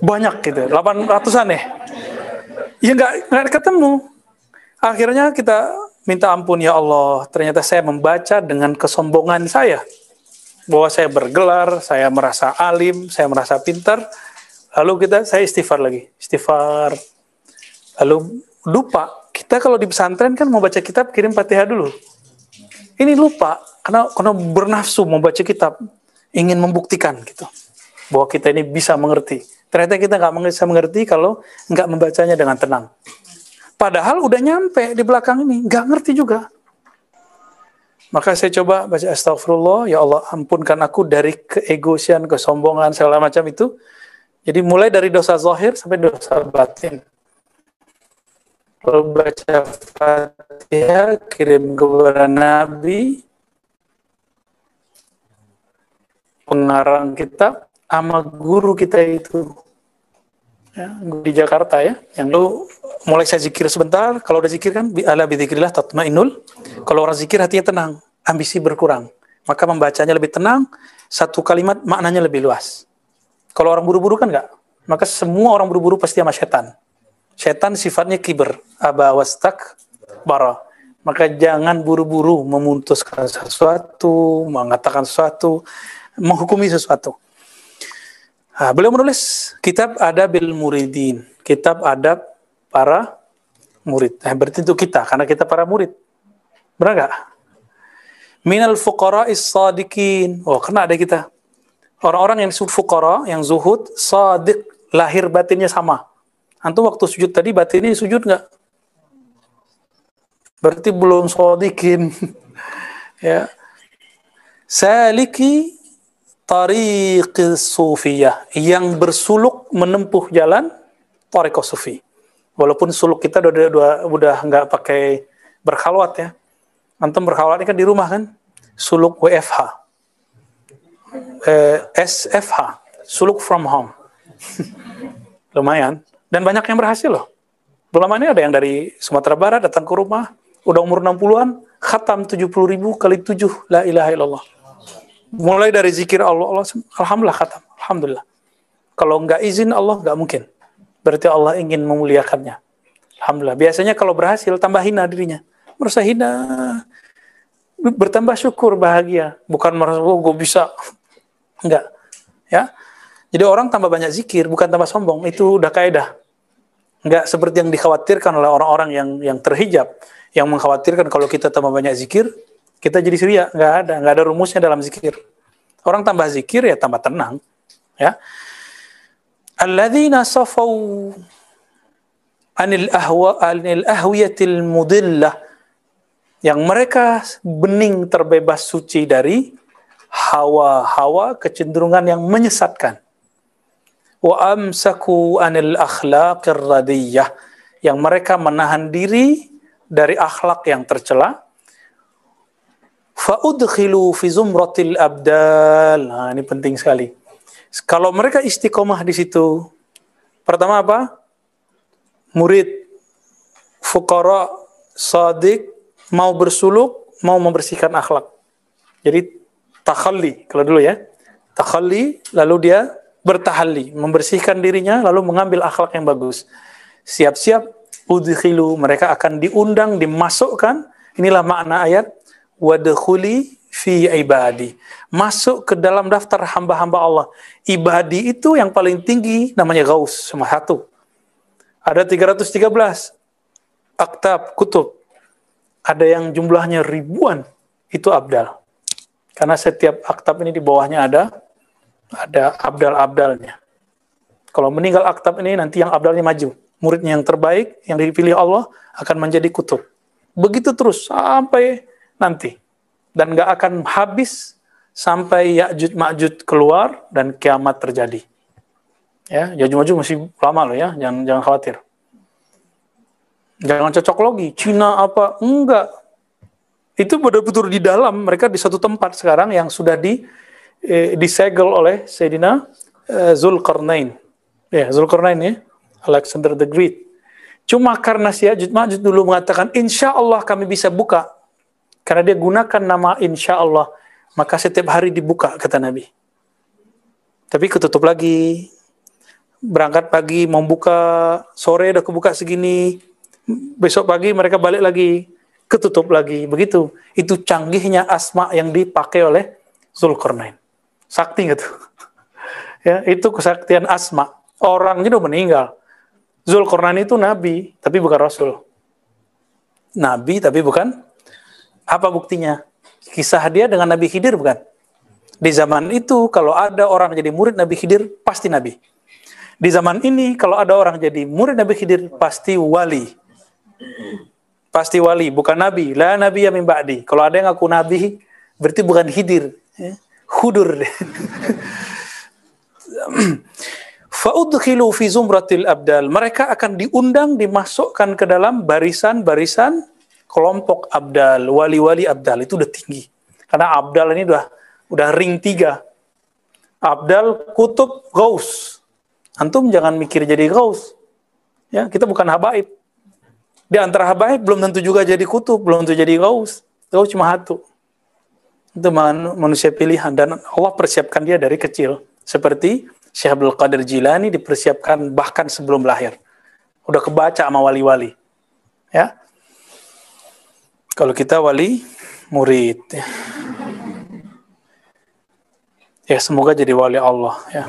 banyak gitu, 800-an ya. Ya nggak nggak ketemu. Akhirnya kita minta ampun ya Allah, ternyata saya membaca dengan kesombongan saya. Bahwa saya bergelar, saya merasa alim, saya merasa pintar. Lalu kita saya istighfar lagi, istighfar. Lalu lupa, kita kalau di pesantren kan mau baca kitab kirim Fatihah dulu. Ini lupa karena karena bernafsu mau baca kitab, ingin membuktikan gitu bahwa kita ini bisa mengerti. Ternyata kita nggak bisa mengerti kalau nggak membacanya dengan tenang. Padahal udah nyampe di belakang ini, nggak ngerti juga. Maka saya coba baca astagfirullah, ya Allah ampunkan aku dari keegosian, kesombongan, segala macam itu. Jadi mulai dari dosa zahir sampai dosa batin. Lalu baca Fatihah, kirim kepada Nabi, pengarang kitab, sama guru kita itu ya, di Jakarta ya. Yang lu mulai saya zikir sebentar kalau udah zikir kan ala bidzikrillah tatmainul kalau orang zikir hatinya tenang ambisi berkurang. Maka membacanya lebih tenang satu kalimat maknanya lebih luas. Kalau orang buru-buru kan enggak maka semua orang buru-buru pasti sama setan. Setan sifatnya kiber. Aba wastak bara. Maka jangan buru-buru memutuskan sesuatu mengatakan sesuatu menghukumi sesuatu Nah, beliau menulis kitab Adabil Muridin, kitab adab para murid. Eh, berarti itu kita, karena kita para murid. Benar nggak? Minal fuqara sadiqin. Oh, kena ada kita. Orang-orang yang fuqara, yang zuhud, sadiq, lahir batinnya sama. Antum waktu sujud tadi batinnya sujud nggak? Berarti belum sadiqin. ya. Saliki tariq sufiyah yang bersuluk menempuh jalan tariq sufi. Walaupun suluk kita udah udah udah nggak pakai berkhalwat ya. Antum berkhalwat ini kan di rumah kan? Suluk WFH. Eh, SFH, suluk from home. Lumayan. Dan banyak yang berhasil loh. Belum ini ada yang dari Sumatera Barat datang ke rumah, udah umur 60-an, khatam 70 ribu kali 7, la ilaha illallah mulai dari zikir Allah, Allah alhamdulillah kata alhamdulillah. Kalau nggak izin Allah nggak mungkin. Berarti Allah ingin memuliakannya. Alhamdulillah. Biasanya kalau berhasil tambah hina dirinya. Merasa hina. Bertambah syukur bahagia. Bukan merasa oh gue bisa. Enggak ya. Jadi orang tambah banyak zikir bukan tambah sombong. Itu udah kaidah enggak seperti yang dikhawatirkan oleh orang-orang yang yang terhijab. Yang mengkhawatirkan kalau kita tambah banyak zikir kita jadi surya nggak ada nggak ada rumusnya dalam zikir. Orang tambah zikir ya tambah tenang ya. Alladzina safau anil ahwa anil ahwiyatil mudillah. Yang mereka bening terbebas suci dari hawa-hawa kecenderungan yang menyesatkan. Wa amsaku anil akhlaqir radiyah. Yang mereka menahan diri dari akhlak yang tercela Fa'udkhilu fi zumratil abdal. Nah, ini penting sekali. Kalau mereka istiqomah di situ, pertama apa? Murid, fukara, sadik, mau bersuluk, mau membersihkan akhlak. Jadi takhalli, kalau dulu ya. Takhalli, lalu dia bertahalli, membersihkan dirinya, lalu mengambil akhlak yang bagus. Siap-siap, udkhilu, mereka akan diundang, dimasukkan. Inilah makna ayat wadkhuli fi ibadi. Masuk ke dalam daftar hamba-hamba Allah. Ibadi itu yang paling tinggi namanya Gaus, cuma satu. Ada 313 aktab, kutub. Ada yang jumlahnya ribuan, itu abdal. Karena setiap aktab ini di bawahnya ada ada abdal-abdalnya. Kalau meninggal aktab ini nanti yang abdalnya maju. Muridnya yang terbaik, yang dipilih Allah akan menjadi kutub. Begitu terus sampai nanti dan nggak akan habis sampai Ya'jud Ma'jud keluar dan kiamat terjadi. Ya, Ya'jud Ma'jud masih lama loh ya, jangan jangan khawatir. Jangan cocok logi, Cina apa? Enggak. Itu betul-betul di dalam, mereka di satu tempat sekarang yang sudah di eh, disegel oleh Sayyidina eh, Zulkarnain. Ya, Zulkarnain ya, Alexander the Great. Cuma karena si Ya'jud Ma'jud dulu mengatakan, insya Allah kami bisa buka karena dia gunakan nama insya Allah, maka setiap hari dibuka, kata Nabi. Tapi ketutup lagi. berangkat pagi membuka sore udah kebuka segini. Besok pagi mereka balik lagi ketutup lagi. Begitu. Itu canggihnya asma yang dipakai oleh Zulkarnain. Sakti gitu ya itu kesaktian asma. Orangnya udah meninggal. Zulkarnain itu nabi tapi bukan rasul. Nabi tapi bukan apa buktinya kisah dia dengan Nabi Khidir bukan di zaman itu kalau ada orang jadi murid Nabi Khidir pasti nabi di zaman ini kalau ada orang jadi murid Nabi Khidir pasti wali. Pasti wali, bukan nabi. La nabi yang ba'di. Kalau ada yang aku nabi, berarti bukan Khidir. Ya. Hudur. Fa'udkhilu fi zumratil abdal. Mereka akan diundang, dimasukkan ke dalam barisan-barisan kelompok abdal, wali-wali abdal. Itu udah tinggi. Karena abdal ini udah udah ring tiga. Abdal, kutub, gaus. Antum jangan mikir jadi gaus. Ya, kita bukan habaib. Di antara habaib belum tentu juga jadi kutub, belum tentu jadi gaus. Gaus cuma satu. Itu manusia pilihan dan Allah persiapkan dia dari kecil. Seperti Syekh Abdul Qadir Jilani dipersiapkan bahkan sebelum lahir. Udah kebaca sama wali-wali. Ya. Kalau kita wali murid ya. ya semoga jadi wali Allah ya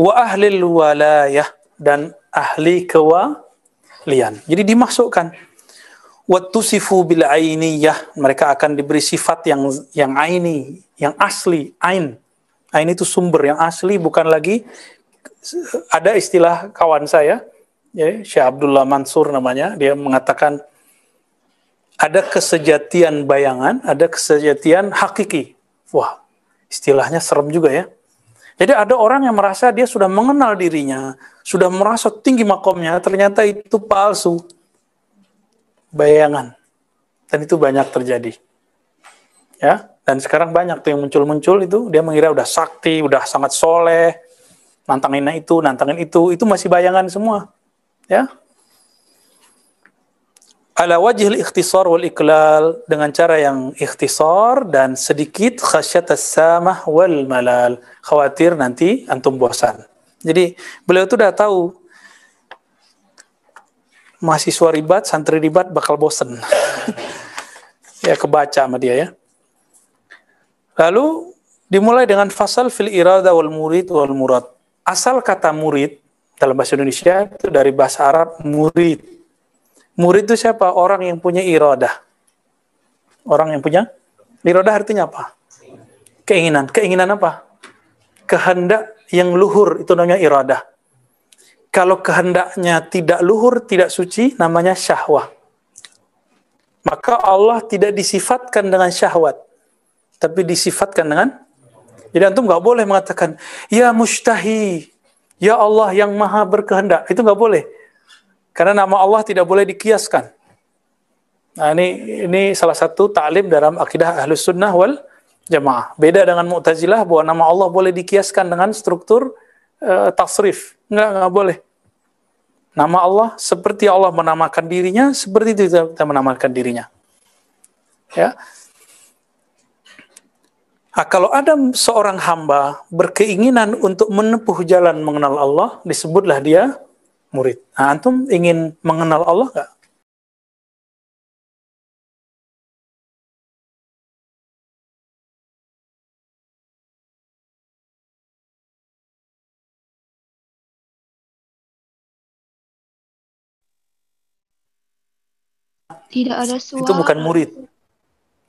wa ahlil walayah dan ahli kewalian. Jadi dimasukkan wattusifu bil ainiyah mereka akan diberi sifat yang yang aini, yang asli, ain. Ain itu sumber yang asli bukan lagi ada istilah kawan saya ya Syekh Abdullah Mansur namanya dia mengatakan ada kesejatian bayangan, ada kesejatian hakiki. Wah, istilahnya serem juga ya. Jadi ada orang yang merasa dia sudah mengenal dirinya, sudah merasa tinggi makomnya, ternyata itu palsu. Bayangan. Dan itu banyak terjadi. Ya, dan sekarang banyak tuh yang muncul-muncul itu dia mengira udah sakti, udah sangat soleh, nantangin itu, nantangin itu, itu masih bayangan semua. Ya, ala wajhil ikhtisar wal iklal dengan cara yang ikhtisar dan sedikit khasyat samah wal malal. Khawatir nanti antum bosan. Jadi beliau itu udah tahu mahasiswa ribat santri ribat bakal bosan ya kebaca sama dia ya. Lalu dimulai dengan fasal fil irada wal murid wal murad. Asal kata murid dalam bahasa Indonesia itu dari bahasa Arab murid Murid itu siapa? Orang yang punya iradah. Orang yang punya iradah artinya apa? Keinginan. Keinginan apa? Kehendak yang luhur itu namanya iradah. Kalau kehendaknya tidak luhur, tidak suci, namanya syahwat. Maka Allah tidak disifatkan dengan syahwat, tapi disifatkan dengan jadi antum nggak boleh mengatakan ya mustahi, ya Allah yang maha berkehendak. Itu nggak boleh. Karena nama Allah tidak boleh dikiaskan. Nah, ini ini salah satu taklim dalam akidah Ahlus Sunnah wal Jamaah. Beda dengan Mu'tazilah bahwa nama Allah boleh dikiaskan dengan struktur uh, tasrif. Enggak, enggak boleh. Nama Allah seperti Allah menamakan dirinya, seperti itu kita menamakan dirinya. Ya. Nah, kalau ada seorang hamba berkeinginan untuk menempuh jalan mengenal Allah, disebutlah dia murid. Nah, antum ingin mengenal Allah nggak? Tidak ada suara. Itu bukan murid.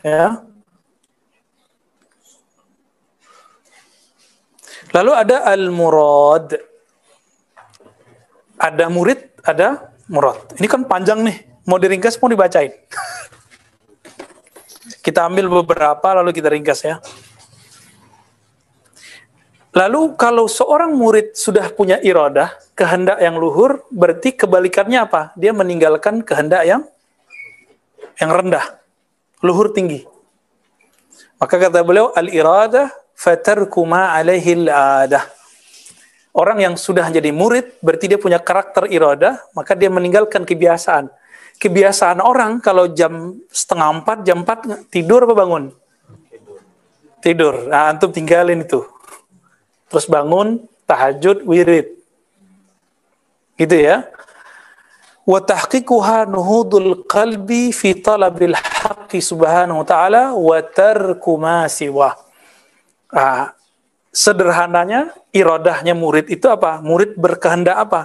Ya. Lalu ada al-murad ada murid, ada murad. Ini kan panjang nih, mau diringkas mau dibacain. kita ambil beberapa lalu kita ringkas ya. Lalu kalau seorang murid sudah punya iradah, kehendak yang luhur, berarti kebalikannya apa? Dia meninggalkan kehendak yang yang rendah, luhur tinggi. Maka kata beliau al-iradah fatarku ma alaihi al-adah Orang yang sudah jadi murid berarti dia punya karakter iroda, maka dia meninggalkan kebiasaan. Kebiasaan orang kalau jam setengah empat, jam empat tidur apa bangun? Tidur. Nah, antum tinggalin itu. Terus bangun, tahajud, wirid. Gitu ya. Sederhananya irodahnya murid itu apa? Murid berkehendak apa?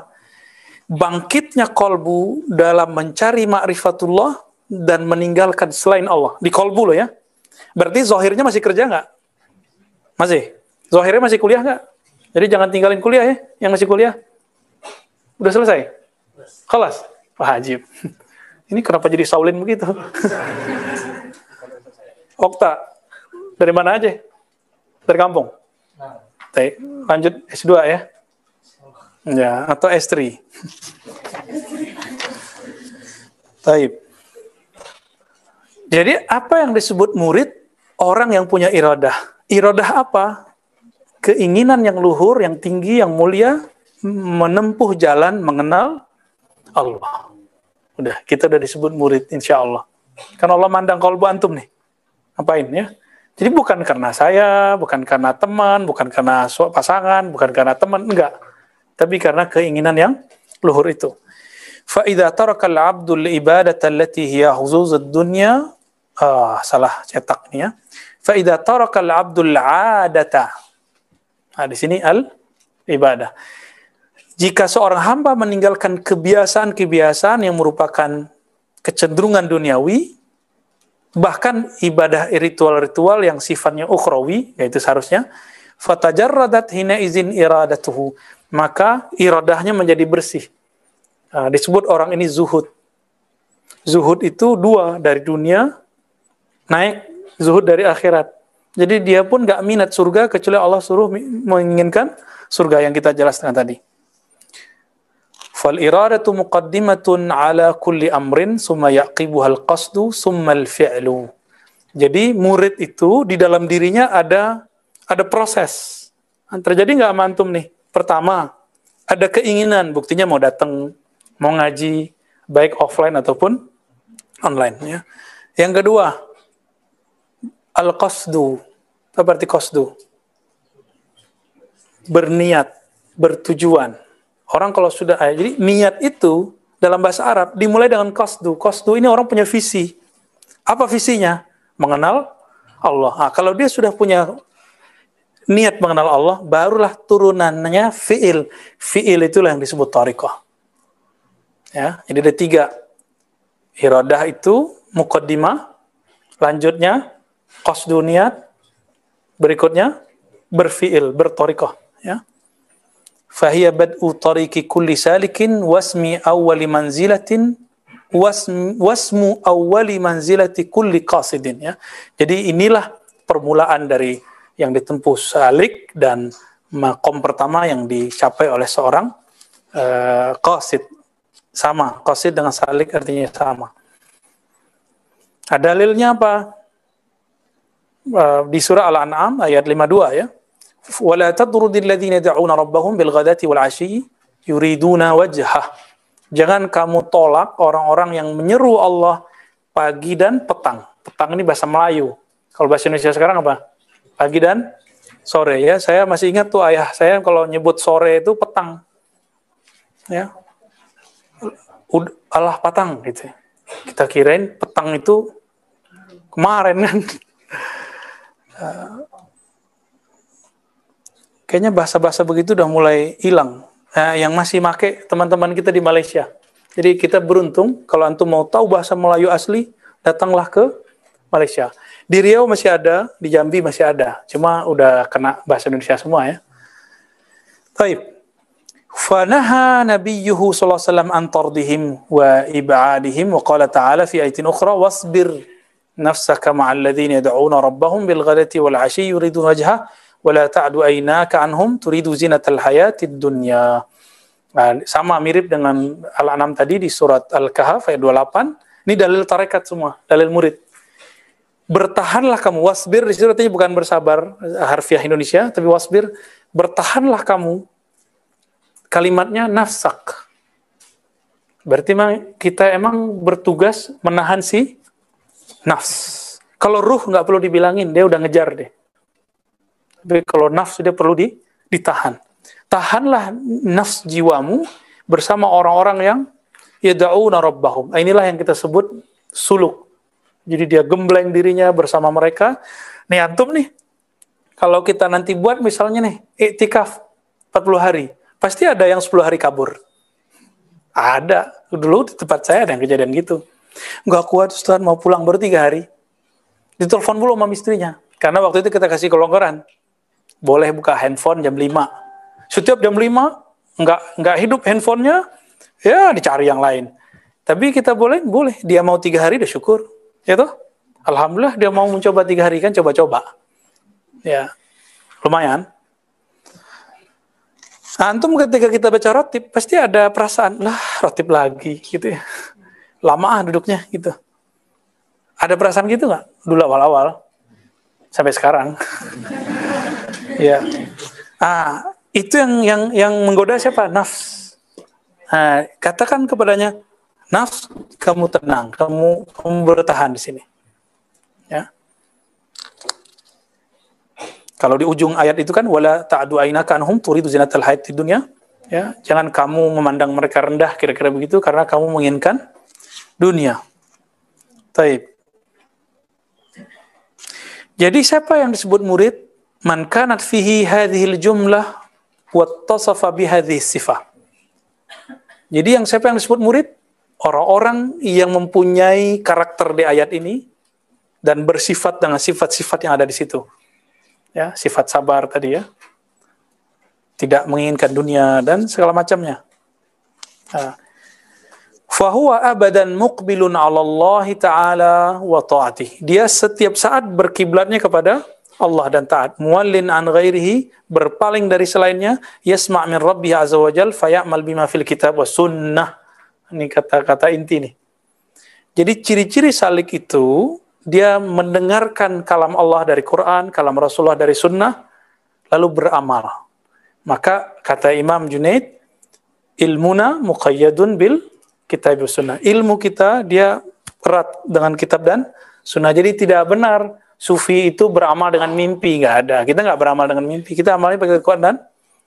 Bangkitnya kolbu dalam mencari ma'rifatullah dan meninggalkan selain Allah. Di kolbu loh ya. Berarti zohirnya masih kerja nggak? Masih? Zohirnya masih kuliah nggak? Jadi jangan tinggalin kuliah ya, yang masih kuliah. Udah selesai? Kelas? Wajib. Ini kenapa jadi Saulin begitu? Okta, dari mana aja? Dari kampung? Baik, lanjut S2 ya? Ya, atau S3. Taib. Jadi apa yang disebut murid? Orang yang punya iradah. Iradah apa? Keinginan yang luhur, yang tinggi, yang mulia, menempuh jalan mengenal Allah. Udah, kita udah disebut murid insya Allah. Kan Allah mandang kolbu antum nih. Ngapain ya? Jadi bukan karena saya, bukan karena teman, bukan karena pasangan, bukan karena teman, enggak. Tapi karena keinginan yang luhur itu. Fa'idha tarakal allati hiya ah, salah cetaknya. Fa'idha tarakal adata. Nah, di sini al ibadah. Jika seorang hamba meninggalkan kebiasaan-kebiasaan yang merupakan kecenderungan duniawi, bahkan ibadah ritual-ritual yang sifatnya ukhrawi, yaitu seharusnya, fatajarradat hina izin iradatuhu, maka iradahnya menjadi bersih. Nah, disebut orang ini zuhud. Zuhud itu dua, dari dunia, naik zuhud dari akhirat. Jadi dia pun gak minat surga, kecuali Allah suruh menginginkan surga yang kita jelaskan tadi. Fal iradatu muqaddimatun ala kulli amrin summa al-qasdu summa al-fi'lu. Jadi murid itu di dalam dirinya ada ada proses. Terjadi nggak mantum nih? Pertama, ada keinginan, buktinya mau datang, mau ngaji, baik offline ataupun online. Ya. Yang kedua, al-qasdu. Apa arti qasdu? Berniat, bertujuan. Orang kalau sudah eh, jadi niat itu dalam bahasa Arab dimulai dengan kosdu. Kosdu ini orang punya visi. Apa visinya? Mengenal Allah. Nah, kalau dia sudah punya niat mengenal Allah, barulah turunannya fiil. Fiil itulah yang disebut tariqah. Ya, jadi ada tiga. Iradah itu mukaddimah, lanjutnya kosdu niat, berikutnya berfiil, bertorikoh. Ya fahiya bad'u tariqi kulli salikin wasmi awwali manzilatin wasmu, wasmu awwali manzilati kulli qasidin ya. Jadi inilah permulaan dari yang ditempuh salik dan makom pertama yang dicapai oleh seorang uh, qasid sama qasid dengan salik artinya sama. Ada dalilnya apa? Uh, di surah Al-An'am ayat 52 ya. ولا تطرد الذين يدعون ربهم بالغداة والعشي يريدون وجهه Jangan kamu tolak orang-orang yang menyeru Allah pagi dan petang. Petang ini bahasa Melayu. Kalau bahasa Indonesia sekarang apa? Pagi dan sore ya. Saya masih ingat tuh ayah saya kalau nyebut sore itu petang. Ya. Allah petang gitu. Kita kirain petang itu kemarin kan. kayaknya bahasa-bahasa begitu udah mulai hilang. Nah, yang masih make teman-teman kita di Malaysia. Jadi kita beruntung kalau antum mau tahu bahasa Melayu asli, datanglah ke Malaysia. Di Riau masih ada, di Jambi masih ada. Cuma udah kena bahasa Indonesia semua ya. Taib. Fanaha nabiyuhu sallallahu alaihi wasallam an tardihim wa ib'adihim wa qala ta'ala fi ayatin ukhra wasbir nafsaka ma'al ladzina yad'una rabbahum bil ghadati wal 'ashi yuridun wajha wala ta'du aynaka anhum turidu zinatal hayatid dunya. Nah, sama mirip dengan Al-An'am tadi di surat Al-Kahf ayat 28. Ini dalil tarekat semua, dalil murid. Bertahanlah kamu wasbir di situ artinya bukan bersabar harfiah Indonesia, tapi wasbir bertahanlah kamu. Kalimatnya nafsak. Berarti memang kita emang bertugas menahan si nafs. Kalau ruh nggak perlu dibilangin, dia udah ngejar deh. Tapi kalau nafsu dia perlu di, ditahan. tahanlah nafs jiwamu bersama orang-orang yang yad'una rabbahum. Nah, inilah yang kita sebut suluk. Jadi dia gembleng dirinya bersama mereka. Nih antum nih, kalau kita nanti buat misalnya nih, iktikaf 40 hari, pasti ada yang 10 hari kabur. Ada. Dulu di tempat saya ada yang kejadian gitu. Nggak kuat Ustaz, mau pulang baru tiga hari. Ditelepon dulu sama istrinya. Karena waktu itu kita kasih kelonggaran. Boleh buka handphone jam 5. Setiap jam 5, nggak, nggak hidup handphonenya, ya dicari yang lain. Tapi kita boleh, boleh. Dia mau tiga hari, udah syukur. Ya toh? Alhamdulillah dia mau mencoba tiga hari kan coba-coba. Ya, lumayan. Antum ketika kita baca rotib, pasti ada perasaan, lah rotib lagi gitu ya. Lama ah duduknya gitu. Ada perasaan gitu nggak? Dulu awal-awal. Sampai sekarang. ya. Ah, itu yang yang yang menggoda siapa? Nafs. Nah, katakan kepadanya, nafs, kamu tenang, kamu kamu bertahan di sini. Ya. Kalau di ujung ayat itu kan wala ta'du ainaka anhum turidu zinatal hayat di dunia, ya. Jangan kamu memandang mereka rendah kira-kira begitu karena kamu menginginkan dunia. Taib. Jadi siapa yang disebut murid? Man kanat fihi hadhil jumlah wa tasafa bihadhihi sifah. Jadi yang siapa yang disebut murid? Orang-orang yang mempunyai karakter di ayat ini dan bersifat dengan sifat-sifat yang ada di situ. Ya, sifat sabar tadi ya. Tidak menginginkan dunia dan segala macamnya. Nah, fahuwa abadan muqbilun 'ala Allah taala wa ta'atih. Dia setiap saat berkiblatnya kepada Allah dan taat. Muallin an ghairihi, berpaling dari selainnya, yasma' min rabbih azza wa jal, fayamal bima fil kitab wa sunnah. Ini kata-kata inti nih. Jadi ciri-ciri salik itu, dia mendengarkan kalam Allah dari Quran, kalam Rasulullah dari sunnah, lalu beramal. Maka kata Imam Junaid, ilmuna muqayyadun bil kitab sunnah. Ilmu kita dia erat dengan kitab dan sunnah. Jadi tidak benar sufi itu beramal dengan mimpi. Nggak ada. Kita nggak beramal dengan mimpi. Kita amalnya pakai Quran dan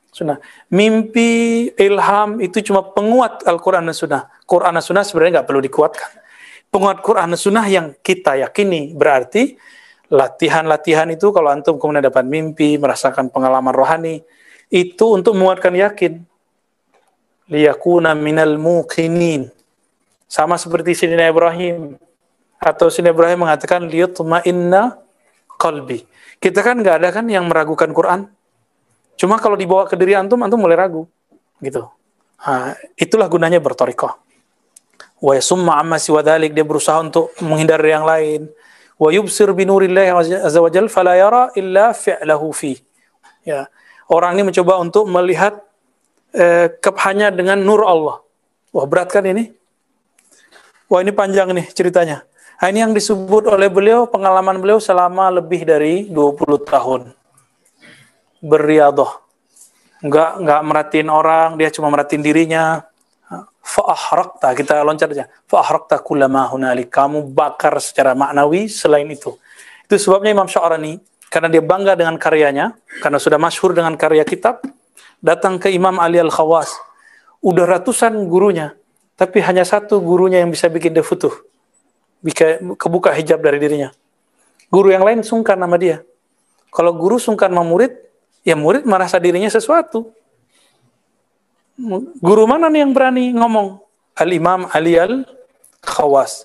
Sunnah. Mimpi ilham itu cuma penguat Al-Quran dan Sunnah. Quran dan Sunnah sebenarnya nggak perlu dikuatkan. Penguat Quran dan Sunnah yang kita yakini berarti latihan-latihan itu kalau antum kemudian dapat mimpi merasakan pengalaman rohani itu untuk menguatkan yakin liyakuna minal muqinin sama seperti Sidina Ibrahim atau Sina Ibrahim mengatakan inna qalbi. Kita kan nggak ada kan yang meragukan Quran. Cuma kalau dibawa ke diri antum, antum mulai ragu. Gitu. Nah, itulah gunanya bertorikoh. Wa yasumma amma siwadalik, dia berusaha untuk menghindari yang lain. Wa yubsir binurillahi azza wajal fala yara illa fi'lahu fi. Ya. Orang ini mencoba untuk melihat eh, hanya dengan nur Allah. Wah berat kan ini? Wah ini panjang nih ceritanya. Nah, ini yang disebut oleh beliau, pengalaman beliau selama lebih dari 20 tahun. Beriadoh. Enggak, enggak merhatiin orang, dia cuma merhatiin dirinya. Fa'ahrakta, kita loncat aja. Fa'ahrakta kulama hunalik. Kamu bakar secara maknawi selain itu. Itu sebabnya Imam Sya'rani, karena dia bangga dengan karyanya, karena sudah masyhur dengan karya kitab, datang ke Imam Ali Al-Khawas. Udah ratusan gurunya, tapi hanya satu gurunya yang bisa bikin dia futuh kebuka hijab dari dirinya. Guru yang lain sungkan nama dia. Kalau guru sungkan sama murid, ya murid merasa dirinya sesuatu. Guru mana nih yang berani ngomong? Al-Imam Ali Al-Khawas.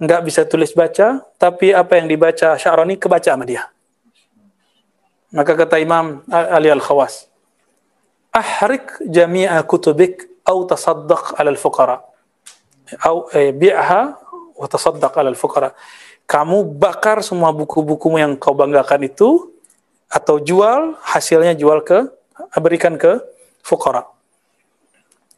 Nggak bisa tulis baca, tapi apa yang dibaca Sya'rani kebaca sama dia. Maka kata Imam Ali Al-Khawas, Ahrik jami'a kutubik au tasaddaq al fuqara. Au eh, bi'ha wa tasaddaq 'alal fuqara. Kamu bakar semua buku-bukumu yang kau banggakan itu atau jual hasilnya jual ke berikan ke fuqara.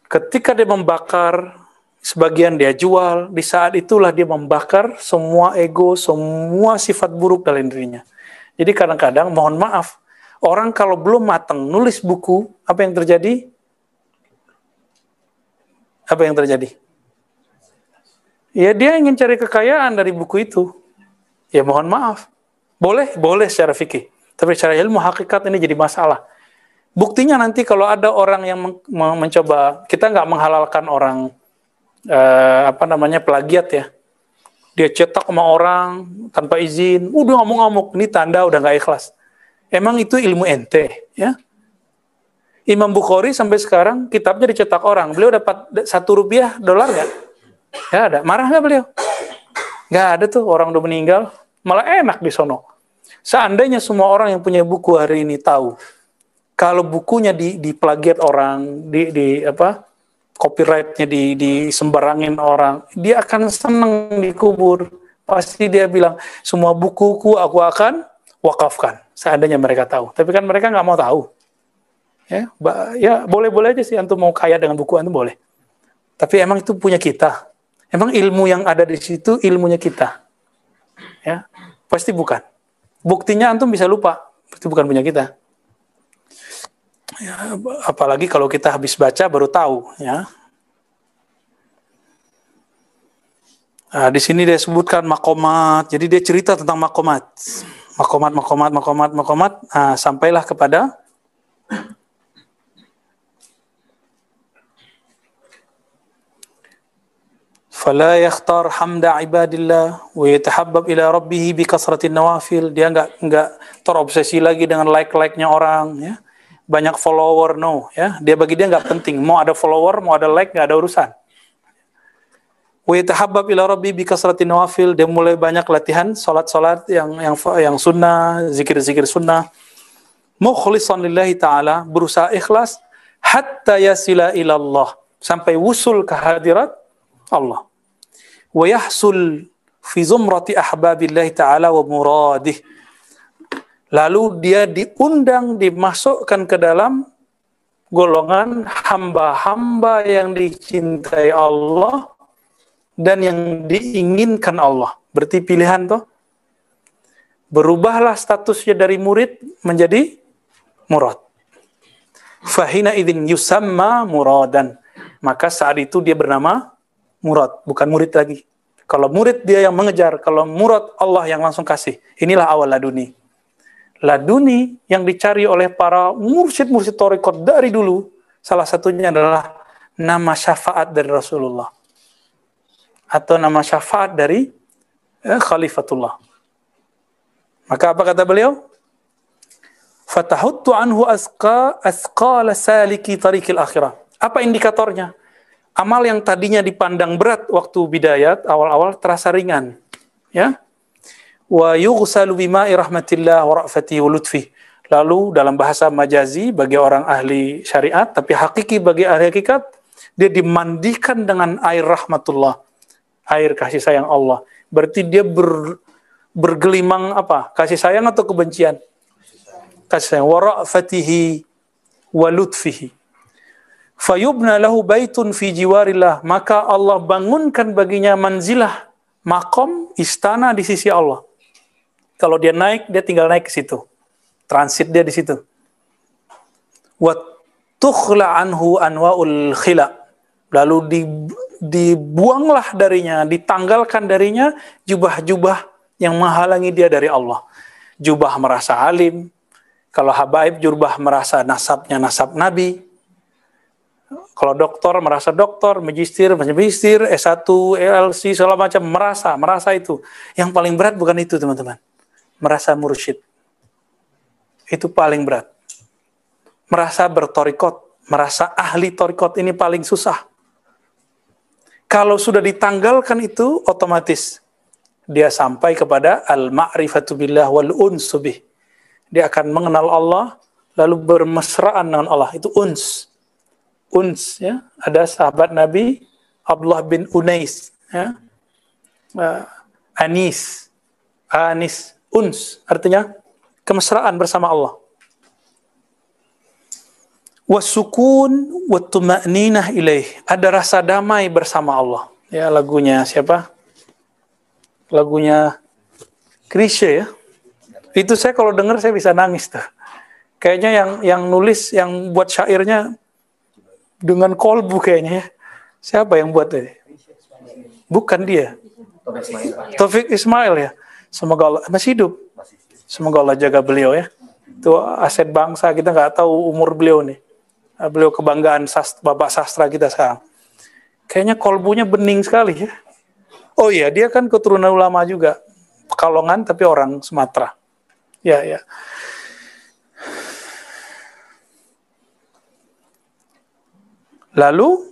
Ketika dia membakar sebagian dia jual, di saat itulah dia membakar semua ego, semua sifat buruk dalam dirinya. Jadi kadang-kadang mohon maaf, orang kalau belum matang nulis buku, apa yang terjadi? Apa yang terjadi? Ya dia ingin cari kekayaan dari buku itu. Ya mohon maaf. Boleh, boleh secara fikih. Tapi secara ilmu hakikat ini jadi masalah. Buktinya nanti kalau ada orang yang men mencoba, kita nggak menghalalkan orang uh, apa namanya plagiat ya. Dia cetak sama orang tanpa izin, udah ngomong-ngomong, ini tanda udah nggak ikhlas. Emang itu ilmu ente, ya? Imam Bukhari sampai sekarang kitabnya dicetak orang. Beliau dapat satu rupiah dolar nggak? Ya ada. Marah nggak beliau? Nggak ada tuh orang udah meninggal. Malah enak di sono. Seandainya semua orang yang punya buku hari ini tahu kalau bukunya di, di orang, di, di apa copyrightnya di, di sembarangin orang, dia akan senang dikubur. Pasti dia bilang semua bukuku aku akan wakafkan. Seandainya mereka tahu, tapi kan mereka nggak mau tahu. Ya, ya boleh-boleh aja sih antum mau kaya dengan buku antum boleh. Tapi emang itu punya kita. Emang ilmu yang ada di situ ilmunya kita. Ya, pasti bukan. Buktinya antum bisa lupa, itu bukan punya kita. Ya, apalagi kalau kita habis baca baru tahu, ya. Nah, di sini dia sebutkan makomat, jadi dia cerita tentang makomat, makomat, makomat, makomat, makomat. Nah, sampailah kepada yakhtar hamda ibadillah wa yatahabbab ila rabbih bi kasratin nawafil. Dia enggak enggak terobsesi lagi dengan like-like-nya orang ya. Banyak follower no ya. Dia bagi dia nggak penting. Mau ada follower mau ada like nggak ada urusan wa yatahabbab ila rabbi bi kasratin nawafil dia mulai banyak latihan salat-salat yang yang yang sunnah zikir-zikir sunnah. Mukhlishan lillahi taala berusaha ikhlas hatta yasila ila Allah. Sampai wusul ke hadirat Allah. Wa yahsul fi zumrati ahbabillahi taala wa muradih. Lalu dia diundang, dimasukkan ke dalam golongan hamba-hamba yang dicintai Allah dan yang diinginkan Allah. Berarti pilihan toh. Berubahlah statusnya dari murid menjadi murad. Fahina idin yusamma muradan. Maka saat itu dia bernama murad, bukan murid lagi. Kalau murid dia yang mengejar, kalau murad Allah yang langsung kasih. Inilah awal laduni laduni yang dicari oleh para mursyid-mursyid torikot dari dulu, salah satunya adalah nama syafaat dari Rasulullah. Atau nama syafaat dari eh, Khalifatullah. Maka apa kata beliau? Fatahuttu anhu asqa asqala saliki tarikil akhirah. Apa indikatornya? Amal yang tadinya dipandang berat waktu bidayat, awal-awal terasa ringan. Ya, wa yughsalu bima'i rahmatillah wa ra'fati wa lutfi. Lalu dalam bahasa majazi bagi orang ahli syariat tapi hakiki bagi ahli hakikat dia dimandikan dengan air rahmatullah, air kasih sayang Allah. Berarti dia ber, bergelimang apa? Kasih sayang atau kebencian? Kasih sayang. Wa ra'fatihi wa lutfihi. Fayubna lahu baitun fi jiwarillah. Maka Allah bangunkan baginya manzilah, makom, istana di sisi Allah. Kalau dia naik, dia tinggal naik ke situ. Transit dia di situ. Wa tukhla anhu anwaul khila. Lalu di, dibuanglah darinya, ditanggalkan darinya jubah-jubah yang menghalangi dia dari Allah. Jubah merasa alim. Kalau habaib jubah merasa nasabnya nasab Nabi. Kalau dokter merasa dokter, magister, magister, S1, LC, segala macam merasa, merasa itu. Yang paling berat bukan itu, teman-teman merasa mursyid. Itu paling berat. Merasa bertorikot, merasa ahli torikot ini paling susah. Kalau sudah ditanggalkan itu, otomatis dia sampai kepada al-ma'rifatu billah wal unsubih. Dia akan mengenal Allah, lalu bermesraan dengan Allah. Itu uns. Uns, ya. Ada sahabat Nabi, Abdullah bin Unais, ya. Uh, Anis, Anis, uns artinya kemesraan bersama Allah. Wasukun wattuma'ninah ilaih. Ada rasa damai bersama Allah. Ya lagunya siapa? Lagunya Krisye ya. Itu saya kalau dengar saya bisa nangis tuh. Kayaknya yang yang nulis, yang buat syairnya dengan kolbu kayaknya ya. Siapa yang buat ini? Bukan dia. Taufik Ismail ya. Semoga Allah masih hidup. Semoga Allah jaga beliau ya. Itu aset bangsa kita nggak tahu umur beliau nih. Ah, beliau kebanggaan sastra, bapak sastra kita sekarang. Kayaknya kolbunya bening sekali ya. Oh iya, dia kan keturunan ulama juga. Pekalongan tapi orang Sumatera. Ya, ya. Lalu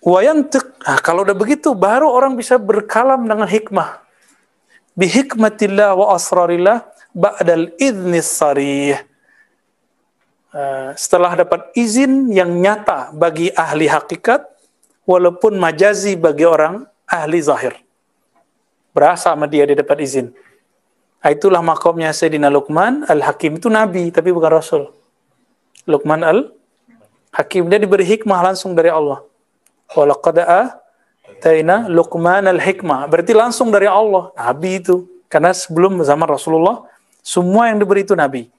wayantik. Nah, kalau udah begitu baru orang bisa berkalam dengan hikmah. Bihikmatillah wa asrarillah ba'dal idnis sarih. Uh, setelah dapat izin yang nyata bagi ahli hakikat walaupun majazi bagi orang ahli zahir. Berasa sama dia dia dapat izin. Nah, itulah makomnya Sayyidina Luqman Al-Hakim itu nabi tapi bukan rasul. Luqman Al-Hakim dia diberi hikmah langsung dari Allah. Walaqad ataina Luqman al-hikmah. Berarti langsung dari Allah, nabi itu. Karena sebelum zaman Rasulullah, semua yang diberi itu nabi.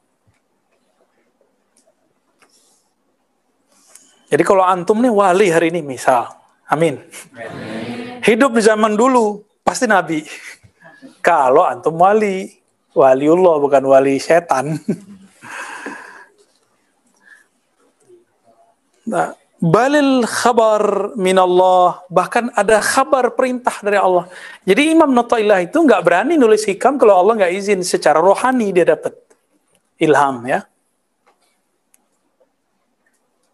Jadi kalau antum nih wali hari ini misal, amin. Hidup di zaman dulu pasti nabi. Kalau antum wali, waliullah bukan wali setan. Nah, balil khabar minallah bahkan ada kabar perintah dari Allah jadi Imam Notailah itu nggak berani nulis hikam kalau Allah nggak izin secara rohani dia dapat ilham ya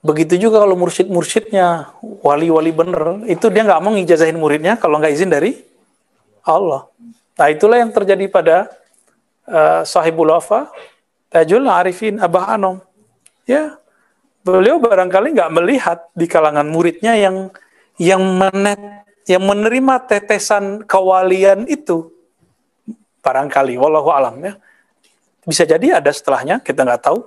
begitu juga kalau mursyid-mursyidnya wali-wali bener itu dia nggak mau ngijazahin muridnya kalau nggak izin dari Allah. Nah itulah yang terjadi pada uh, sahibul wafa Tajul Arifin Abah Anom. Ya beliau barangkali nggak melihat di kalangan muridnya yang yang menet, yang menerima tetesan kewalian itu. Barangkali wallahu alam ya. Bisa jadi ada setelahnya kita nggak tahu.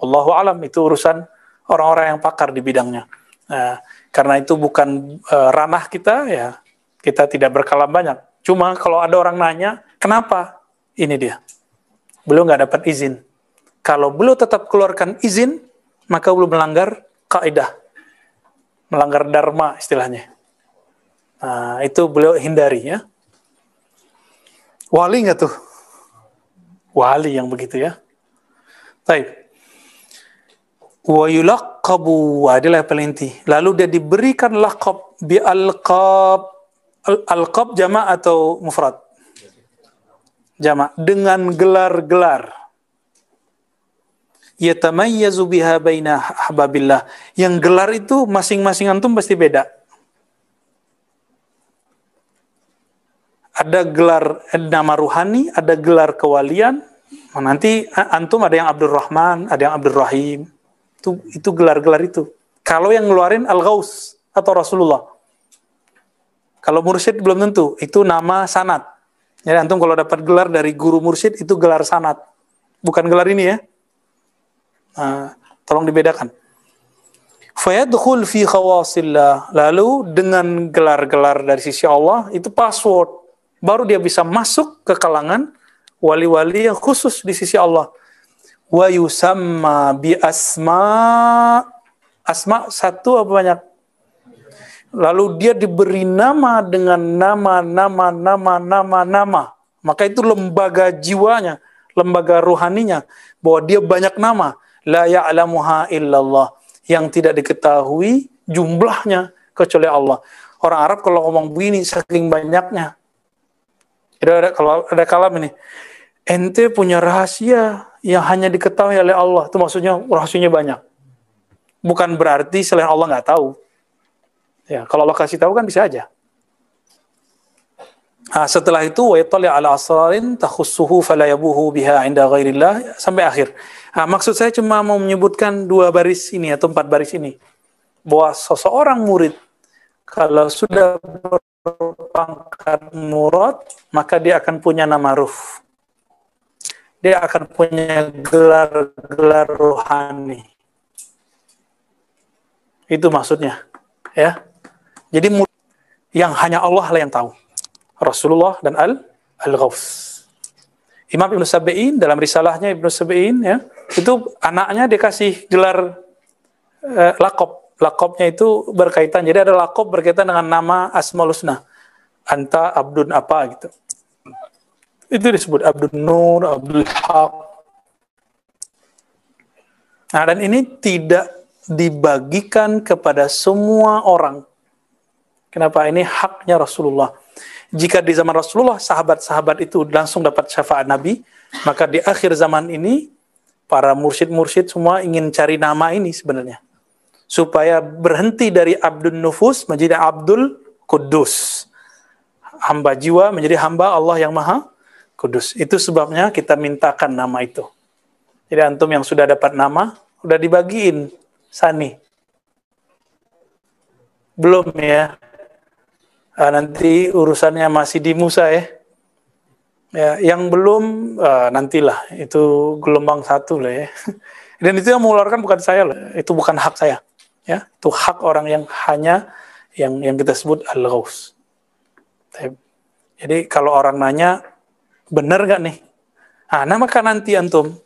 Wallahu alam itu urusan orang-orang yang pakar di bidangnya nah, karena itu bukan uh, ranah kita ya kita tidak berkalam banyak cuma kalau ada orang nanya kenapa ini dia belum nggak dapat izin kalau belum tetap keluarkan izin maka belum melanggar kaidah, melanggar dharma istilahnya. Nah, itu beliau hindari ya. Wali nggak tuh? Wali yang begitu ya. Baik. Wa yulaqabu adalah paling inti. Lalu dia diberikan laqab bi alqab alqab jama' atau mufrad? Jama' dengan gelar-gelar yatamayyazu biha baina ahbabillah. Yang gelar itu masing-masing antum pasti beda. Ada gelar nama ruhani, ada gelar kewalian. Nanti antum ada yang Abdul Rahman, ada yang Abdul Rahim. Itu itu gelar-gelar itu. Kalau yang ngeluarin Al-Ghaus atau Rasulullah. Kalau mursyid belum tentu, itu nama sanat. Jadi antum kalau dapat gelar dari guru mursyid itu gelar sanat. Bukan gelar ini ya. Uh, tolong dibedakan. Fayadkhul fi khawasillah. Lalu dengan gelar-gelar dari sisi Allah itu password. Baru dia bisa masuk ke kalangan wali-wali yang khusus di sisi Allah. Wa yusamma bi asma asma satu apa banyak? Lalu dia diberi nama dengan nama nama nama nama nama. Maka itu lembaga jiwanya, lembaga rohaninya bahwa dia banyak nama la ya'lamuha illallah yang tidak diketahui jumlahnya kecuali Allah. Orang Arab kalau ngomong begini saking banyaknya. Jadi ada, kalau ada kalam ini, ente punya rahasia yang hanya diketahui oleh Allah. Itu maksudnya rahasianya banyak. Bukan berarti selain Allah nggak tahu. Ya, kalau Allah kasih tahu kan bisa aja. Nah, setelah itu wa ala asrarin takhussuhu fala biha inda ghairillah sampai akhir. Nah, maksud saya cuma mau menyebutkan dua baris ini atau empat baris ini bahwa seseorang murid kalau sudah berpangkat murad maka dia akan punya nama ruf. Dia akan punya gelar-gelar rohani. Itu maksudnya, ya. Jadi yang hanya Allah lah yang tahu. Rasulullah dan Al Al-Ghaus. Imam Ibn Sabi'in dalam risalahnya Ibn Sabi'in ya, itu anaknya dikasih gelar eh, lakob. Lakobnya itu berkaitan, jadi ada lakob berkaitan dengan nama Asmaul Husna. Anta Abdun apa gitu. Itu disebut Abdul Nur, Abdul Haq. Nah, dan ini tidak dibagikan kepada semua orang. Kenapa? Ini haknya Rasulullah. Jika di zaman Rasulullah sahabat-sahabat itu langsung dapat syafaat Nabi, maka di akhir zaman ini para mursyid-mursyid semua ingin cari nama ini sebenarnya. Supaya berhenti dari Abdul Nufus menjadi Abdul Kudus. Hamba jiwa menjadi hamba Allah yang Maha Kudus. Itu sebabnya kita mintakan nama itu. Jadi antum yang sudah dapat nama, udah dibagiin Sani. Belum ya. Uh, nanti urusannya masih di Musa ya. Ya, yang belum uh, nantilah itu gelombang satu lah ya. Dan itu yang mengeluarkan bukan saya loh, itu bukan hak saya. Ya, itu hak orang yang hanya yang yang kita sebut al-ghaus. Jadi kalau orang nanya benar gak nih? Nah, nah maka nanti antum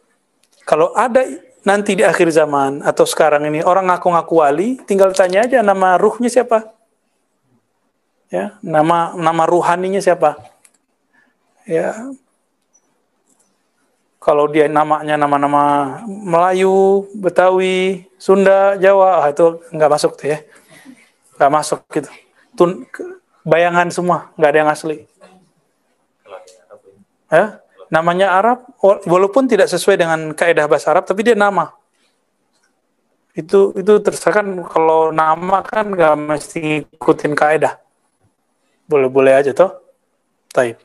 kalau ada nanti di akhir zaman atau sekarang ini orang ngaku-ngaku wali, tinggal tanya aja nama ruhnya siapa? Ya, nama nama ruhaninya siapa? Ya. Kalau dia namanya nama-nama Melayu, Betawi, Sunda, Jawa, ah, itu nggak masuk tuh ya. Nggak masuk gitu. Tun, bayangan semua, nggak ada yang asli. Ya? namanya Arab walaupun tidak sesuai dengan kaidah bahasa Arab tapi dia nama itu itu terserah kan kalau nama kan nggak mesti ikutin kaidah boleh-boleh aja toh Taib.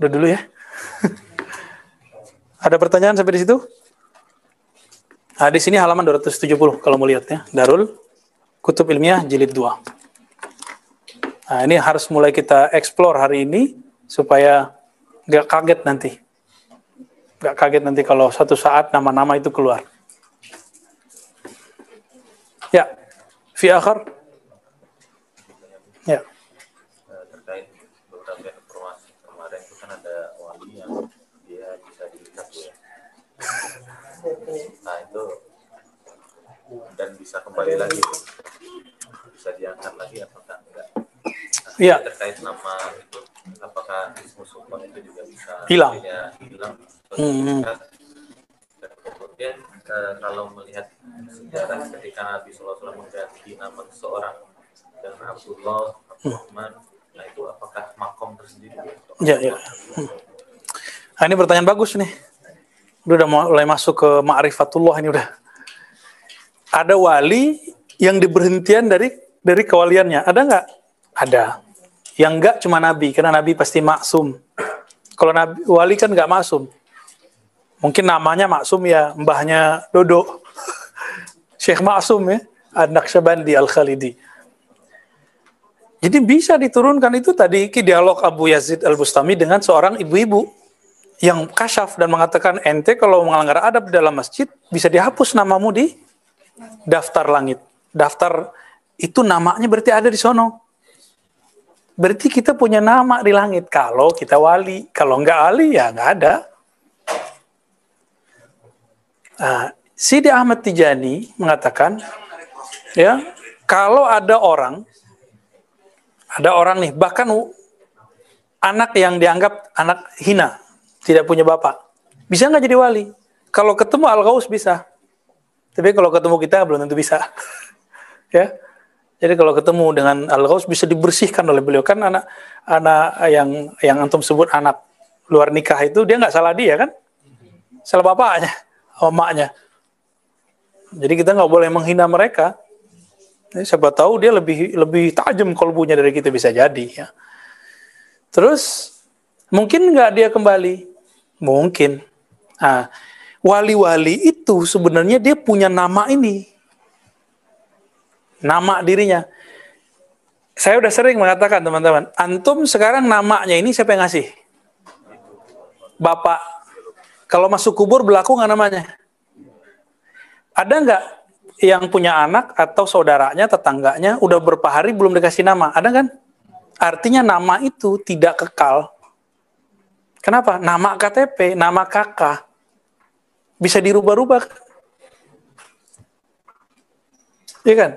Udah dulu ya. Ada pertanyaan sampai di situ? Nah, di sini halaman 270 kalau mau lihat ya. Darul Kutub Ilmiah Jilid 2. Nah, ini harus mulai kita explore hari ini supaya nggak kaget nanti. Nggak kaget nanti kalau suatu saat nama-nama itu keluar. Ya, fi akhar. Ya. Terkait beberapa informasi kemarin itu kan ada wali yang dia bisa diikat ya. Nah itu dan bisa kembali lagi bisa diangkat lagi apakah Iya. Terkait nama itu, apakah sultan itu juga bisa hilang? Hilang. Hmm. kemudian uh, kalau melihat sejarah ketika Nabi SAW mengganti nama seseorang dan Abdullah, Abdurrahman, hmm. nah itu apakah makom tersendiri? Ya, ya. Hmm. Nah, ini pertanyaan bagus nih. Udah mulai masuk ke ma'rifatullah ini udah. Ada wali yang diberhentian dari dari kewaliannya. Ada nggak? Ada. Yang enggak cuma Nabi, karena Nabi pasti maksum. Kalau Nabi wali kan enggak maksum. Mungkin namanya maksum ya, mbahnya Dodo. Syekh Maksum ya, anak Syabandi Al-Khalidi. Jadi bisa diturunkan itu tadi dialog Abu Yazid Al-Bustami dengan seorang ibu-ibu yang kasyaf dan mengatakan ente kalau melanggar adab dalam masjid bisa dihapus namamu di daftar langit. Daftar itu namanya berarti ada di sono. Berarti kita punya nama di langit kalau kita wali. Kalau enggak wali ya enggak ada. Nah, Sidi Ahmad Tijani mengatakan, ya kalau ada orang, ada orang nih, bahkan anak yang dianggap anak hina, tidak punya bapak, bisa nggak jadi wali? Kalau ketemu Al Ghaus bisa, tapi kalau ketemu kita belum tentu bisa. ya, jadi kalau ketemu dengan Al-Ghaus bisa dibersihkan oleh beliau kan anak anak yang yang antum sebut anak luar nikah itu dia nggak salah dia kan? Salah bapaknya, omaknya. Jadi kita nggak boleh menghina mereka. Jadi, siapa tahu dia lebih lebih tajam kolbunya dari kita bisa jadi ya. Terus mungkin nggak dia kembali? Mungkin. Nah, wali-wali itu sebenarnya dia punya nama ini nama dirinya. Saya udah sering mengatakan teman-teman, antum sekarang namanya ini siapa yang ngasih? Bapak. Kalau masuk kubur berlaku nggak namanya? Ada nggak yang punya anak atau saudaranya, tetangganya udah berapa hari belum dikasih nama? Ada kan? Artinya nama itu tidak kekal. Kenapa? Nama KTP, nama kakak bisa dirubah-rubah. Iya kan?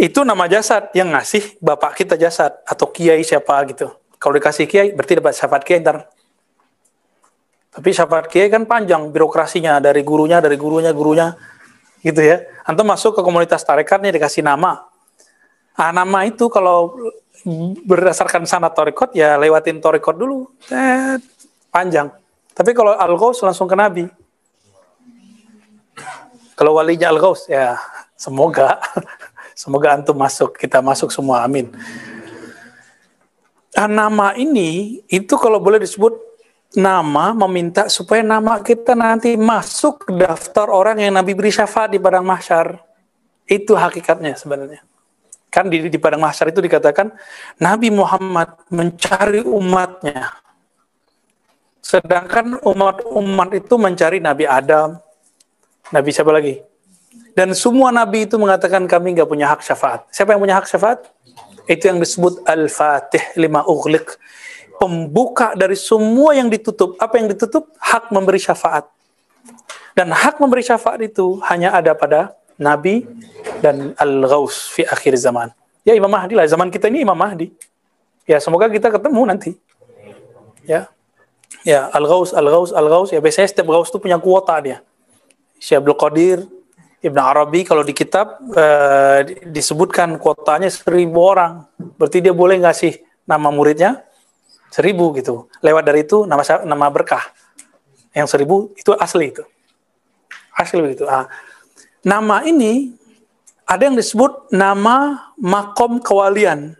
Itu nama jasad yang ngasih bapak kita jasad atau kiai siapa gitu. Kalau dikasih kiai berarti dapat syafaat kiai ntar. Tapi syafaat kiai kan panjang birokrasinya dari gurunya, dari gurunya, gurunya gitu ya. Antum masuk ke komunitas tarekat nih dikasih nama. Ah, nama itu kalau berdasarkan sanat torikot ya lewatin torikot dulu. Eh, panjang. Tapi kalau al langsung ke Nabi. Kalau walinya al ya semoga Semoga antum masuk, kita masuk semua, amin. Nah, nama ini itu kalau boleh disebut nama meminta supaya nama kita nanti masuk daftar orang yang Nabi beri syafaat di padang mahsyar. Itu hakikatnya sebenarnya. Kan di, di padang mahsyar itu dikatakan Nabi Muhammad mencari umatnya. Sedangkan umat-umat itu mencari Nabi Adam, Nabi siapa lagi? Dan semua nabi itu mengatakan kami nggak punya hak syafaat. Siapa yang punya hak syafaat? Itu yang disebut al-fatih lima ughliq. Pembuka dari semua yang ditutup. Apa yang ditutup? Hak memberi syafaat. Dan hak memberi syafaat itu hanya ada pada nabi dan al-ghaus fi akhir zaman. Ya Imam Mahdi lah. Zaman kita ini Imam Mahdi. Ya semoga kita ketemu nanti. Ya. Ya, al-ghaus, al-ghaus, al-ghaus. Ya biasanya setiap ghaus itu punya kuota dia. Syekh Abdul Qadir, Ibn Arabi kalau di kitab uh, disebutkan kuotanya seribu orang. Berarti dia boleh ngasih nama muridnya seribu gitu. Lewat dari itu nama nama berkah. Yang seribu itu asli itu. Asli begitu. Nah, nama ini ada yang disebut nama makom kewalian.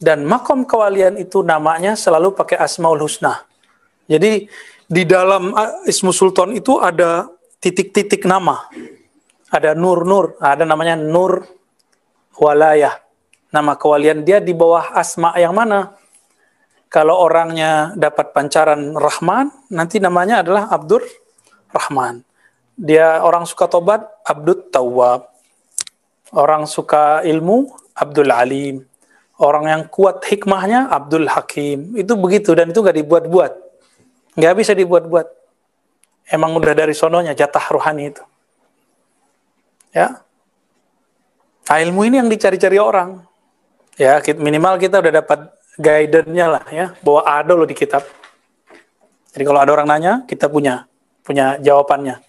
Dan makom kewalian itu namanya selalu pakai Asmaul Husna. Jadi di dalam ah, Ismu Sultan itu ada titik-titik nama ada nur-nur, ada namanya nur walayah. Nama kewalian dia di bawah asma yang mana? Kalau orangnya dapat pancaran Rahman, nanti namanya adalah Abdur Rahman. Dia orang suka tobat, Abdul Tawwab. Orang suka ilmu, Abdul Alim. Orang yang kuat hikmahnya, Abdul Hakim. Itu begitu, dan itu gak dibuat-buat. Gak bisa dibuat-buat. Emang udah dari sononya, jatah rohani itu. Ya. Nah, ilmu ini yang dicari-cari orang. Ya, minimal kita udah dapat guidance-nya lah ya, bahwa ada loh di kitab. Jadi kalau ada orang nanya, kita punya punya jawabannya.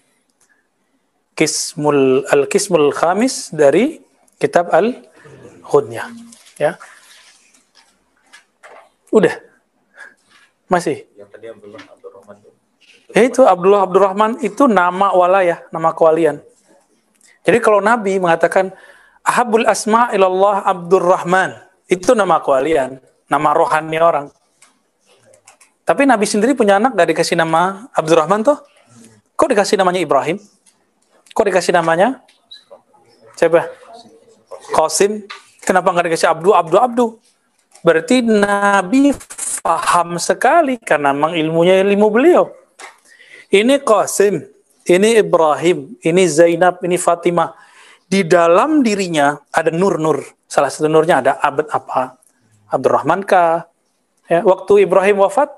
Kismul al-Kismul Khamis dari kitab Al-Ghunyah. Ya. Udah. Masih. Yang tadi Abdullah Abdurrahman itu. Ya itu Abdullah Abdurrahman itu nama walayah, nama kewalian. Jadi kalau Nabi mengatakan Ahabul asma ilallah Abdurrahman, itu nama kewalian, nama rohani orang. Tapi Nabi sendiri punya anak gak dikasih nama Abdurrahman tuh? Kok dikasih namanya Ibrahim? Kok dikasih namanya? Siapa? Qasim. Kenapa nggak dikasih Abdu, Abdu, Abdu? Berarti Nabi paham sekali karena memang ilmunya ilmu beliau. Ini Qasim, ini Ibrahim, ini Zainab, ini Fatimah. Di dalam dirinya ada nur-nur. Salah satu nurnya ada abad apa? Abdurrahman kah? Ya, waktu Ibrahim wafat,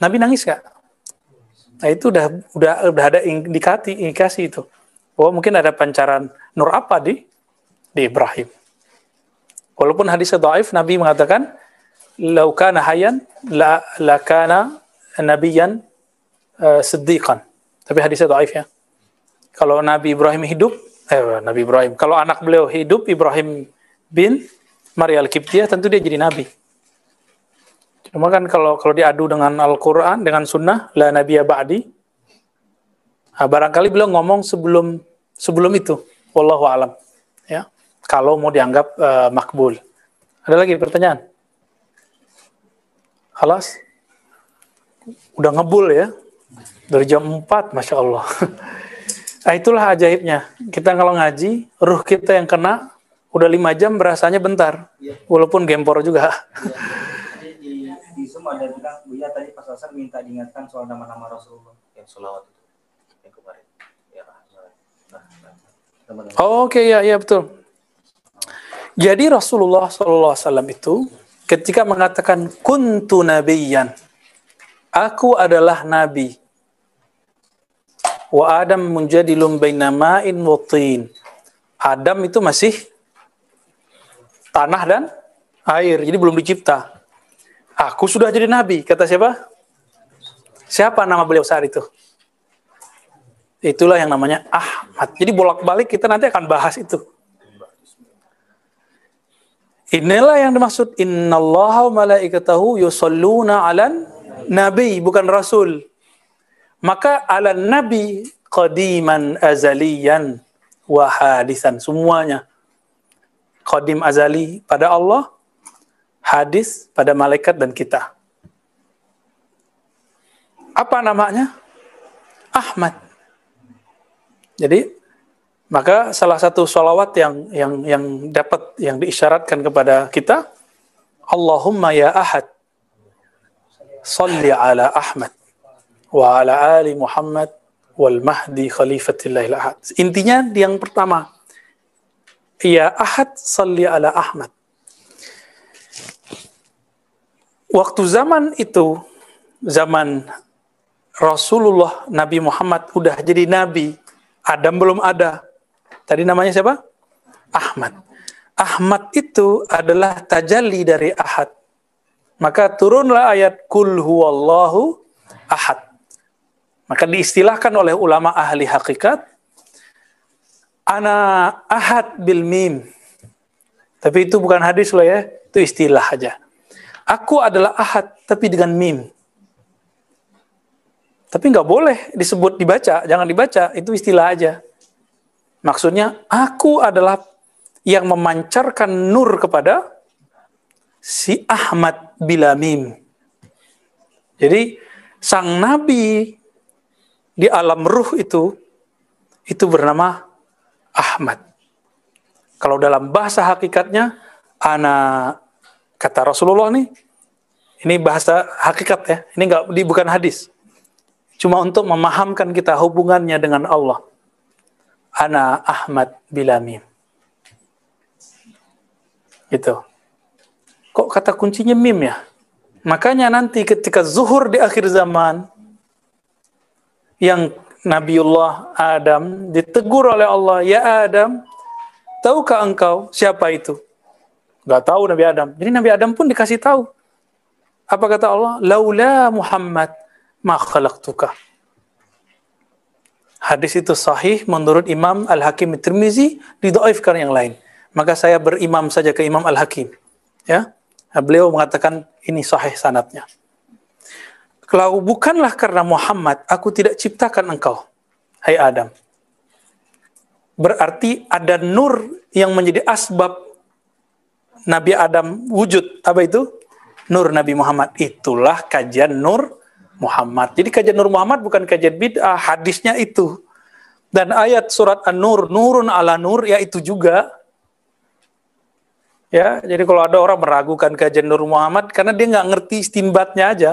Nabi nangis gak? Nah itu udah udah udah ada indikasi indikasi itu. Oh mungkin ada pancaran nur apa di di Ibrahim. Walaupun hadisnya dhaif, Nabi mengatakan, "Lau kana hayyan la la kana nabiyan uh, siddiqan." Tapi hadisnya dhaif ya. Kalau Nabi Ibrahim hidup, eh Nabi Ibrahim, kalau anak beliau hidup Ibrahim bin Maria Al-Qibtiyah tentu dia jadi nabi. Cuma kan kalau kalau diadu dengan Al-Qur'an, dengan sunnah, la nabiyya ba'di. Nah, barangkali beliau ngomong sebelum sebelum itu. Wallahu alam. Ya. Kalau mau dianggap uh, makbul. Ada lagi pertanyaan? Halas? Udah ngebul ya? Dari jam 4, Masya Allah. nah itulah ajaibnya. Kita kalau ngaji, ruh kita yang kena, udah lima jam berasanya bentar. Ya. Walaupun gempor juga. Ya. Di, di Zoom ada bilang, Buya tadi pas asar minta diingatkan soal nama-nama Rasulullah. Yang solawat itu. Yang kemarin. Ya, nah, nah, oh, Oke, okay, ya, ya betul. Jadi Rasulullah SAW itu ketika mengatakan kuntu nabiyan, aku adalah nabi wa Adam menjadi baina ma'in wa tin. Adam itu masih tanah dan air. Jadi belum dicipta. Aku sudah jadi nabi, kata siapa? Siapa nama beliau saat itu? Itulah yang namanya Ahmad. Jadi bolak-balik kita nanti akan bahas itu. Inilah yang dimaksud innallaha malaikatahu yusalluna 'alan nabi bukan rasul. Maka 'alan nabi qadiman azaliyan wa hadisan semuanya. Qadim azali pada Allah, hadis pada malaikat dan kita. Apa namanya? Ahmad. Jadi maka salah satu sholawat yang yang yang dapat yang diisyaratkan kepada kita, Allahumma ya Ahad, salli ala Ahmad wa ala ali Muhammad wal Mahdi khalifatillahil Ahad. Intinya yang pertama, ya Ahad salli ala Ahmad. Waktu zaman itu, zaman Rasulullah Nabi Muhammad udah jadi nabi, Adam belum ada. Tadi namanya siapa? Ahmad. Ahmad itu adalah tajalli dari Ahad. Maka turunlah ayat kul huwallahu ahad. Maka diistilahkan oleh ulama ahli hakikat ana ahad bil mim. Tapi itu bukan hadis loh ya, itu istilah aja. Aku adalah ahad tapi dengan mim. Tapi nggak boleh disebut dibaca, jangan dibaca, itu istilah aja. Maksudnya, aku adalah yang memancarkan nur kepada si Ahmad Bilamim. Jadi, sang nabi di alam ruh itu, itu bernama Ahmad. Kalau dalam bahasa hakikatnya, anak kata Rasulullah nih, ini bahasa hakikat ya, ini enggak, bukan hadis. Cuma untuk memahamkan kita hubungannya dengan Allah ana Ahmad Bilamim. Gitu. Kok kata kuncinya mim ya? Makanya nanti ketika zuhur di akhir zaman yang Nabiullah Adam ditegur oleh Allah, "Ya Adam, tahukah engkau siapa itu?" Gak tahu Nabi Adam. Jadi Nabi Adam pun dikasih tahu. Apa kata Allah? "Laula Muhammad ma khalaqtuka." hadis itu sahih menurut Imam Al-Hakim Tirmizi didoifkan yang lain. Maka saya berimam saja ke Imam Al-Hakim. Ya, beliau mengatakan ini sahih sanatnya. Kalau bukanlah karena Muhammad, aku tidak ciptakan engkau, hai Adam. Berarti ada nur yang menjadi asbab Nabi Adam wujud. Apa itu? Nur Nabi Muhammad. Itulah kajian nur Muhammad. Jadi kajian Nur Muhammad bukan kajian bid'ah, hadisnya itu. Dan ayat surat An-Nur, nurun ala nur, ya itu juga. Ya, jadi kalau ada orang meragukan kajian Nur Muhammad, karena dia nggak ngerti istimbatnya aja.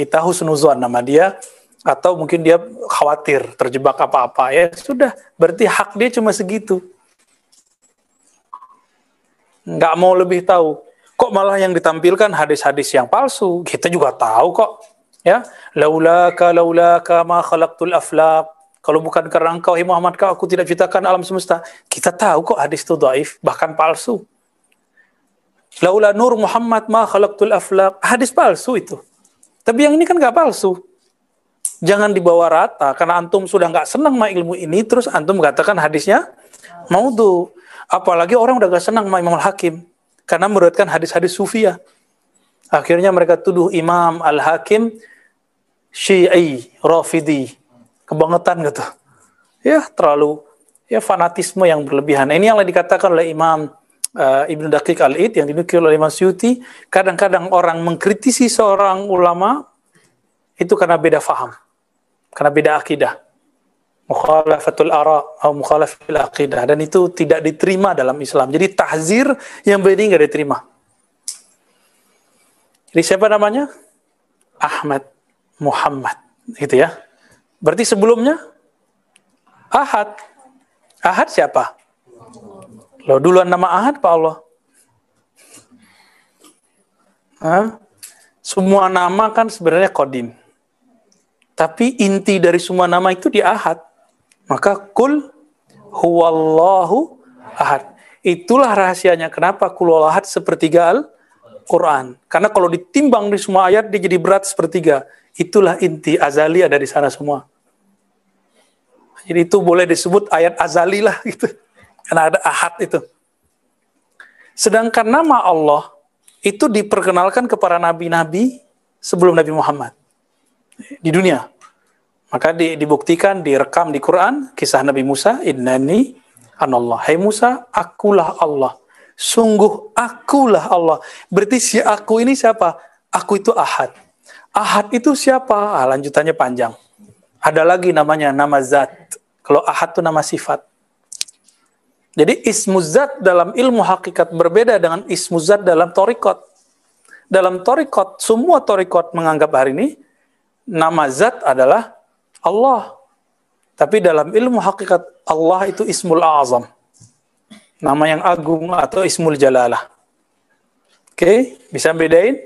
Kita husnuzon nama dia, atau mungkin dia khawatir terjebak apa-apa. Ya sudah, berarti hak dia cuma segitu. Nggak mau lebih tahu. Kok malah yang ditampilkan hadis-hadis yang palsu? Kita juga tahu kok Ya, laulaka laulaka ma khalaqtul aflaq. Kalau bukan karena engkau, hai Muhammad, kau aku tidak ciptakan alam semesta. Kita tahu kok hadis itu dhaif, bahkan palsu. Laula nur Muhammad ma khalaqtul aflaq. Hadis palsu itu. Tapi yang ini kan nggak palsu. Jangan dibawa rata, karena antum sudah nggak senang sama ilmu ini, terus antum mengatakan hadisnya maudhu. Apalagi orang udah gak senang sama Imam Al-Hakim. Karena meruatkan hadis-hadis sufiyah. Akhirnya mereka tuduh Imam Al-Hakim Syi'i, Rafidi, kebangetan gitu. Ya, terlalu ya fanatisme yang berlebihan. Ini yang dikatakan oleh Imam uh, Ibnu Daqiq Al-Id yang dinukil oleh Imam Syuti, kadang-kadang orang mengkritisi seorang ulama itu karena beda faham, karena beda akidah. Mukhalafatul ara atau mukhalafatul akidah dan itu tidak diterima dalam Islam. Jadi tahzir yang begini nggak diterima. Jadi siapa namanya? Ahmad Muhammad, gitu ya. Berarti sebelumnya Ahad. Ahad siapa? Lo duluan nama Ahad Pak Allah. Hah? Semua nama kan sebenarnya kodim. Tapi inti dari semua nama itu di Ahad. Maka kul huwallahu ahad. Itulah rahasianya kenapa kulolahat sepertiga Al-Quran. Karena kalau ditimbang di semua ayat, dia jadi berat sepertiga. Itulah inti azali ada di sana semua. Jadi itu boleh disebut ayat azali lah gitu. Karena ada ahad itu. Sedangkan nama Allah itu diperkenalkan kepada nabi-nabi sebelum Nabi Muhammad di dunia. Maka di, dibuktikan, direkam di Quran, kisah Nabi Musa, Innani anallah. Hai Musa, akulah Allah. Sungguh akulah Allah. Berarti si aku ini siapa? Aku itu ahad. Ahad itu siapa? Ah, lanjutannya panjang. Ada lagi namanya, nama zat. Kalau ahad itu nama sifat. Jadi ismu zat dalam ilmu hakikat berbeda dengan ismu zat dalam torikot. Dalam torikot, semua torikot menganggap hari ini, nama zat adalah Allah. Tapi dalam ilmu hakikat Allah itu ismul azam. Nama yang agung atau ismul jalalah. Oke, okay? bisa bedain?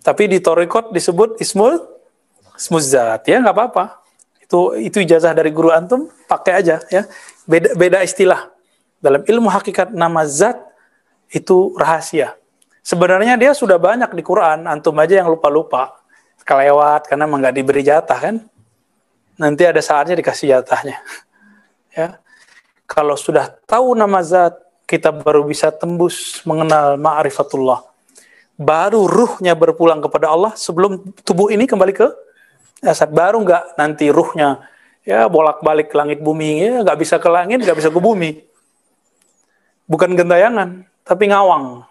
Tapi di torikot disebut ismul ismul zat. Ya nggak apa-apa. Itu itu ijazah dari guru antum, pakai aja ya. Beda beda istilah. Dalam ilmu hakikat nama zat itu rahasia. Sebenarnya dia sudah banyak di Quran, antum aja yang lupa-lupa. Kelewat karena nggak diberi jatah kan nanti ada saatnya dikasih jatahnya. Ya. Kalau sudah tahu nama zat, kita baru bisa tembus mengenal ma'rifatullah. Baru ruhnya berpulang kepada Allah sebelum tubuh ini kembali ke jasad. Baru nggak nanti ruhnya ya bolak-balik ke langit bumi ya nggak bisa ke langit nggak bisa ke bumi. Bukan gentayangan tapi ngawang.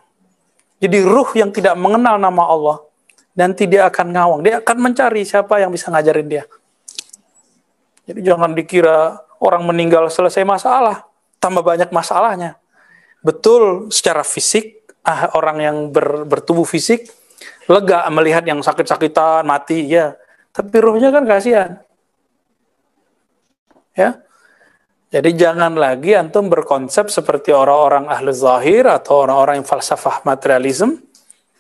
Jadi ruh yang tidak mengenal nama Allah nanti dia akan ngawang. Dia akan mencari siapa yang bisa ngajarin dia. Jadi jangan dikira orang meninggal selesai masalah, tambah banyak masalahnya. Betul secara fisik, ah, orang yang ber, bertubuh fisik lega melihat yang sakit-sakitan mati, ya. Tapi ruhnya kan kasihan. Ya. Jadi jangan lagi antum berkonsep seperti orang-orang ahli zahir atau orang-orang yang falsafah materialism.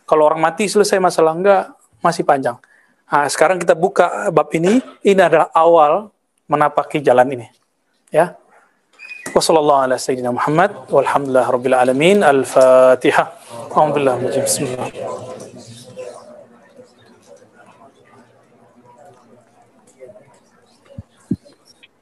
Kalau orang mati selesai masalah enggak, masih panjang. Nah, sekarang kita buka bab ini. Ini adalah awal menapaki jalan ini. Ya. Muhammad walhamdulillah rabbil alamin. Al-Fatihah. Alhamdulillah.